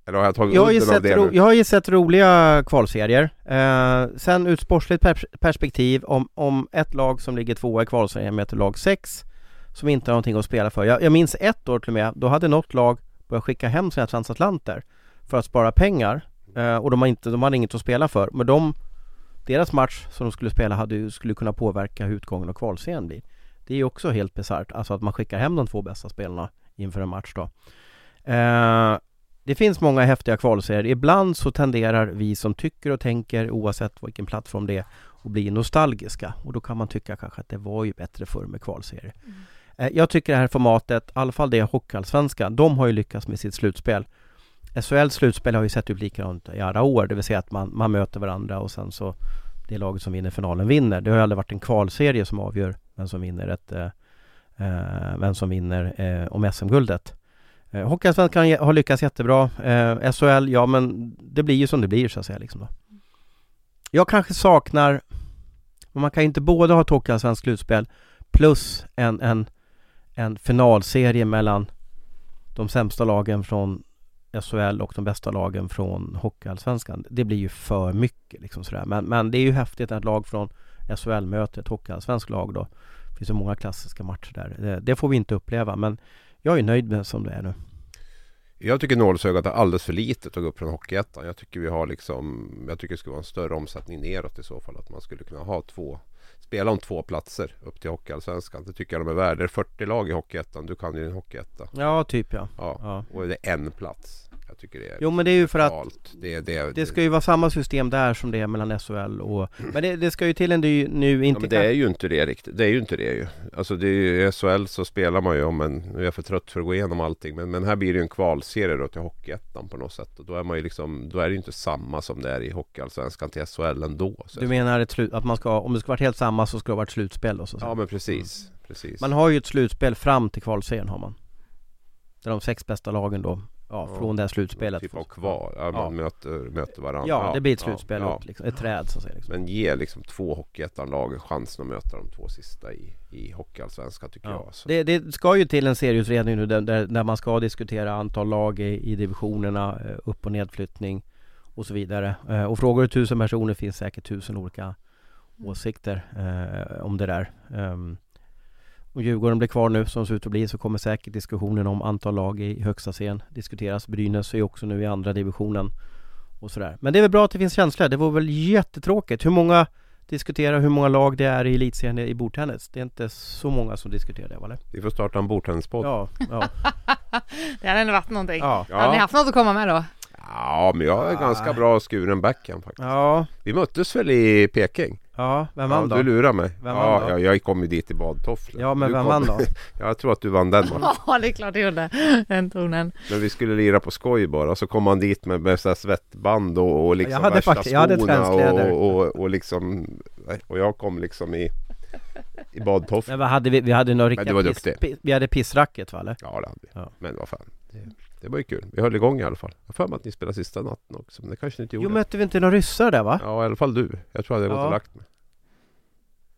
Eller har jag tagit jag har, ju sett ro, jag har ju sett roliga kvalserier. Eh, sen ur sportsligt perspektiv, om, om ett lag som ligger tvåa i kvalserien möter lag sex som inte har någonting att spela för. Jag, jag minns ett år till och med, då hade något lag börjat skicka hem sina transatlanter för att spara pengar eh, och de, har inte, de hade inget att spela för. Men de, deras match som de skulle spela hade, skulle kunna påverka hur utgången av kvalserien blir. Det är ju också helt bisarrt, alltså att man skickar hem de två bästa spelarna inför en match då. Eh, det finns många häftiga kvalserier. Ibland så tenderar vi som tycker och tänker oavsett vilken plattform det är att bli nostalgiska och då kan man tycka kanske att det var ju bättre förr med kvalserier. Mm. Eh, jag tycker det här formatet, i alla fall det Hockeyallsvenskan, de har ju lyckats med sitt slutspel. SHLs slutspel har ju sett ut likadant i alla år, det vill säga att man, man möter varandra och sen så det laget som vinner finalen vinner. Det har ju aldrig varit en kvalserie som avgör vem som vinner ett eh, eh vem som vinner eh, om SM-guldet. Eh, Hockeyallsvenskan har lyckats jättebra. Eh, SHL, ja men det blir ju som det blir så att säga liksom då. Jag kanske saknar, man kan ju inte både ha ett Hockeyallsvenskt slutspel plus en, en, en finalserie mellan de sämsta lagen från SHL och de bästa lagen från Hockeyallsvenskan. Det blir ju för mycket liksom sådär. Men, men det är ju häftigt att ett lag från SHL möter ett Hockeyallsvenskt lag då. Det finns så många klassiska matcher där. Det, det får vi inte uppleva men jag är nöjd med som det är nu. Jag tycker nålsögat är alldeles för litet att gå upp från Hockeyettan. Jag tycker vi har liksom Jag tycker det skulle vara en större omsättning neråt i så fall. Att man skulle kunna ha två Spela om två platser upp till Hockeyallsvenskan. Det tycker jag de är värda. Det är 40 lag i Hockeyettan. Du kan ju en Hockeyetta. Ja, typ ja. ja. ja. Och det är en plats. Jag tycker det är Jo men det är ju för att det, det, det ska ju vara samma system där som det är mellan SHL och Men det, det ska ju till en ny, nu inte ja, men det är ju inte det riktigt. Det är ju inte det ju. Alltså det är ju, i SHL så spelar man ju om en Nu är jag för trött för att gå igenom allting Men, men här blir det ju en kvalserie då till Hockeyettan på något sätt Och då är man ju liksom Då är det ju inte samma som det är i Hockeyallsvenskan till SHL ändå så Du menar ett att man ska Om det ska vara helt samma så ska det vara ett slutspel då så Ja men precis, mm. precis. Man har ju ett slutspel fram till kvalserien har man. Där de sex bästa lagen då Ja, från det här slutspelet. Typ av kvar, ja, man. Möter, möter varandra. Ja, det blir ett slutspel upp, liksom. ett träd så att säga. Liksom. Men ge liksom två Hockeyettan-lag chansen att möta de två sista i, i Hockeyallsvenskan tycker jag. Så. Det, det, ska ju till en serieutredning nu där, där, där, man ska diskutera antal lag i, i divisionerna, eh, upp och nedflyttning och så vidare. Eh, och frågar du tusen personer finns säkert tusen olika åsikter eh, om det där. Um, om Djurgården blir kvar nu som det ser ut att bli så kommer säkert diskussionen om antal lag i högsta serien diskuteras. Brynäs är också nu i andra divisionen och sådär. Men det är väl bra att det finns känslor. Det vore väl jättetråkigt. Hur många diskuterar hur många lag det är i elitserien i bordtennis? Det är inte så många som diskuterar det, eller? Vi får starta en bordtennispodd. Ja, ja. det hade ändå varit någonting. Ja. Hade ni haft något att komma med då? Ja, men jag är ganska bra skuren backhand faktiskt. Ja. Vi möttes väl i Peking? Ja, vem vann ja, då? Du lurar mig. Vem ja, vann då? Ja, jag kom ju dit i badtofflor. Ja, men du vem vann då? jag tror att du vann den matchen. Ja, det är klart jag gjorde. Den tonen. Men vi skulle lira på skoj bara. Så kom man dit med, med så svettband och, och liksom jag hade värsta faktiskt, jag hade skorna och, och, och, liksom Och jag kom liksom i i badtofflor. Men vad hade vi? Vi hade några riktiga Men du var piss, duktig. Vi hade pissracket va eller? Ja det hade vi. Ja. Men vad fan. Det, det var ju kul. Vi höll igång i alla fall. Jag för mig att ni spelade sista natten också. Men det kanske ni inte gjorde. Jo mötte vi inte några ryssar där va? Ja i alla fall du. Jag tror att jag hade ja. gått och lagt mig.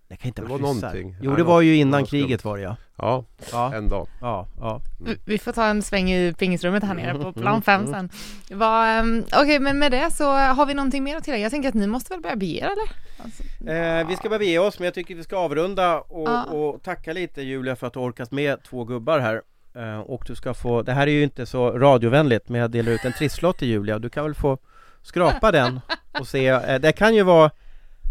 Det kan inte det vara var ryssar. någonting. Jo det var ju innan kriget var det ja. Ja, ja. en dag. Ja, ja. Mm. Vi får ta en sväng i pingisrummet här nere på plan 5 sen. Um, Okej okay, men med det så har vi någonting mer att tillägga. Jag tänker att ni måste väl börja bege er eller? Alltså, eh, vi ska börja bege oss men jag tycker vi ska avrunda och, ja. och tacka lite Julia för att du orkat med två gubbar här. Uh, och du ska få, det här är ju inte så radiovänligt men jag delar ut en trisslott till Julia. Du kan väl få skrapa den och se, uh, det kan ju vara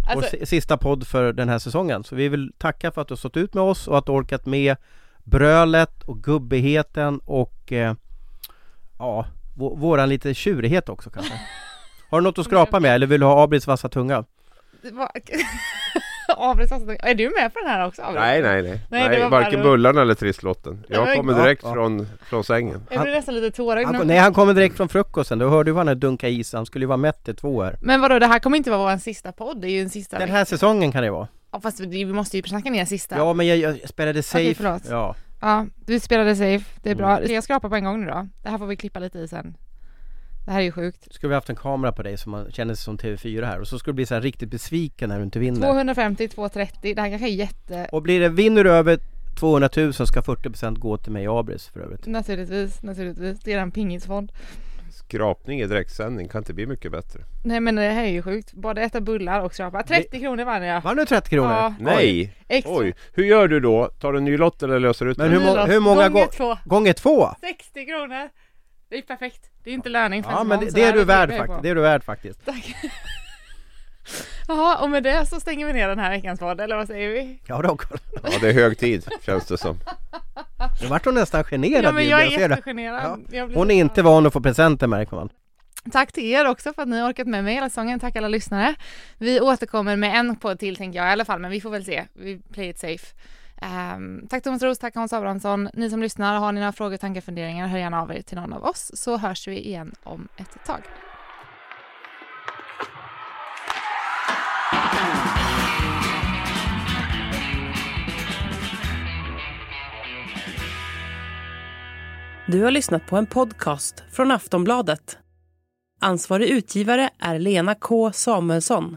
alltså... vår sista podd för den här säsongen. Så vi vill tacka för att du har stått ut med oss och att du orkat med brölet och gubbigheten och uh, ja, våran lite tjurighet också kanske. Har du något att skrapa med eller vill du ha Abrits vassa tunga? Avslutning. Är du med på den här också Abris? Nej, nej, nej. Nej, nej, bara varken roligt. bullarna eller trisslotten. Jag kommer direkt Ja, ja. Från, från sängen. Jag blir nästan lite tårögd Han, nu. nej han kommer direkt från frukosten, då hörde du vad han dunkade is, han skulle ju vara mätt i två här. Men vadå, det här kommer inte vara vår sista podd, det är ju en sista Den här säsongen kan det vara. Ja, fast vi måste ju snacka ner sista. Ja men jag, jag spelade safe. förlåt. ja. Ja, du spelade safe, det är bra. Mm. Ska jag skrapa på en gång nu då? Det här får vi klippa lite i sen. Det här är ju sjukt. Skulle vi haft en kamera på dig så man känner sig som TV4 här och så skulle du bli så här riktigt besviken när du inte vinner. 250, 230, det här kanske är jätte... Och blir det, vinner du över 200 000 ska 40% gå till mig och Abris för övrigt. Naturligtvis, naturligtvis. Det är en pingisfond. Skrapning i direktsändning kan inte bli mycket bättre. Nej men det här är ju sjukt. Både äta bullar och skrapa. 30 kronor vann jag. Vann du 30 kronor? Ja. Nej! Extra. Oj! Hur gör du då? Tar du en ny lott eller löser ut Men hur, må- hur många Gånger gånger? två. Gånger två? 60 kronor! Det är perfekt. Det är inte löning för Ja en men det, det är du värd faktiskt, det är du värd faktiskt. Tack. Jaha, och med det så stänger vi ner den här veckans podd, eller vad säger vi? Ja då, Ja, det är hög tid känns det som. nu vart hon nästan generad Ja men jag är ser du? jättegenerad. Jag blir Hon så är inte van att få presenter märker man. Tack till er också för att ni har orkat med mig hela säsongen. Tack alla lyssnare. Vi återkommer med en podd till tänker jag i alla fall, men vi får väl se. Vi play it safe. Ehm, tack Thomas Roos, tack Hans Abrahamsson. Ni som lyssnar, har ni några frågor, tankar, funderingar, hör gärna av er till någon av oss så hörs vi igen om ett tag. Du har lyssnat på en podcast från Aftonbladet. Ansvarig utgivare är Lena K Samuelsson.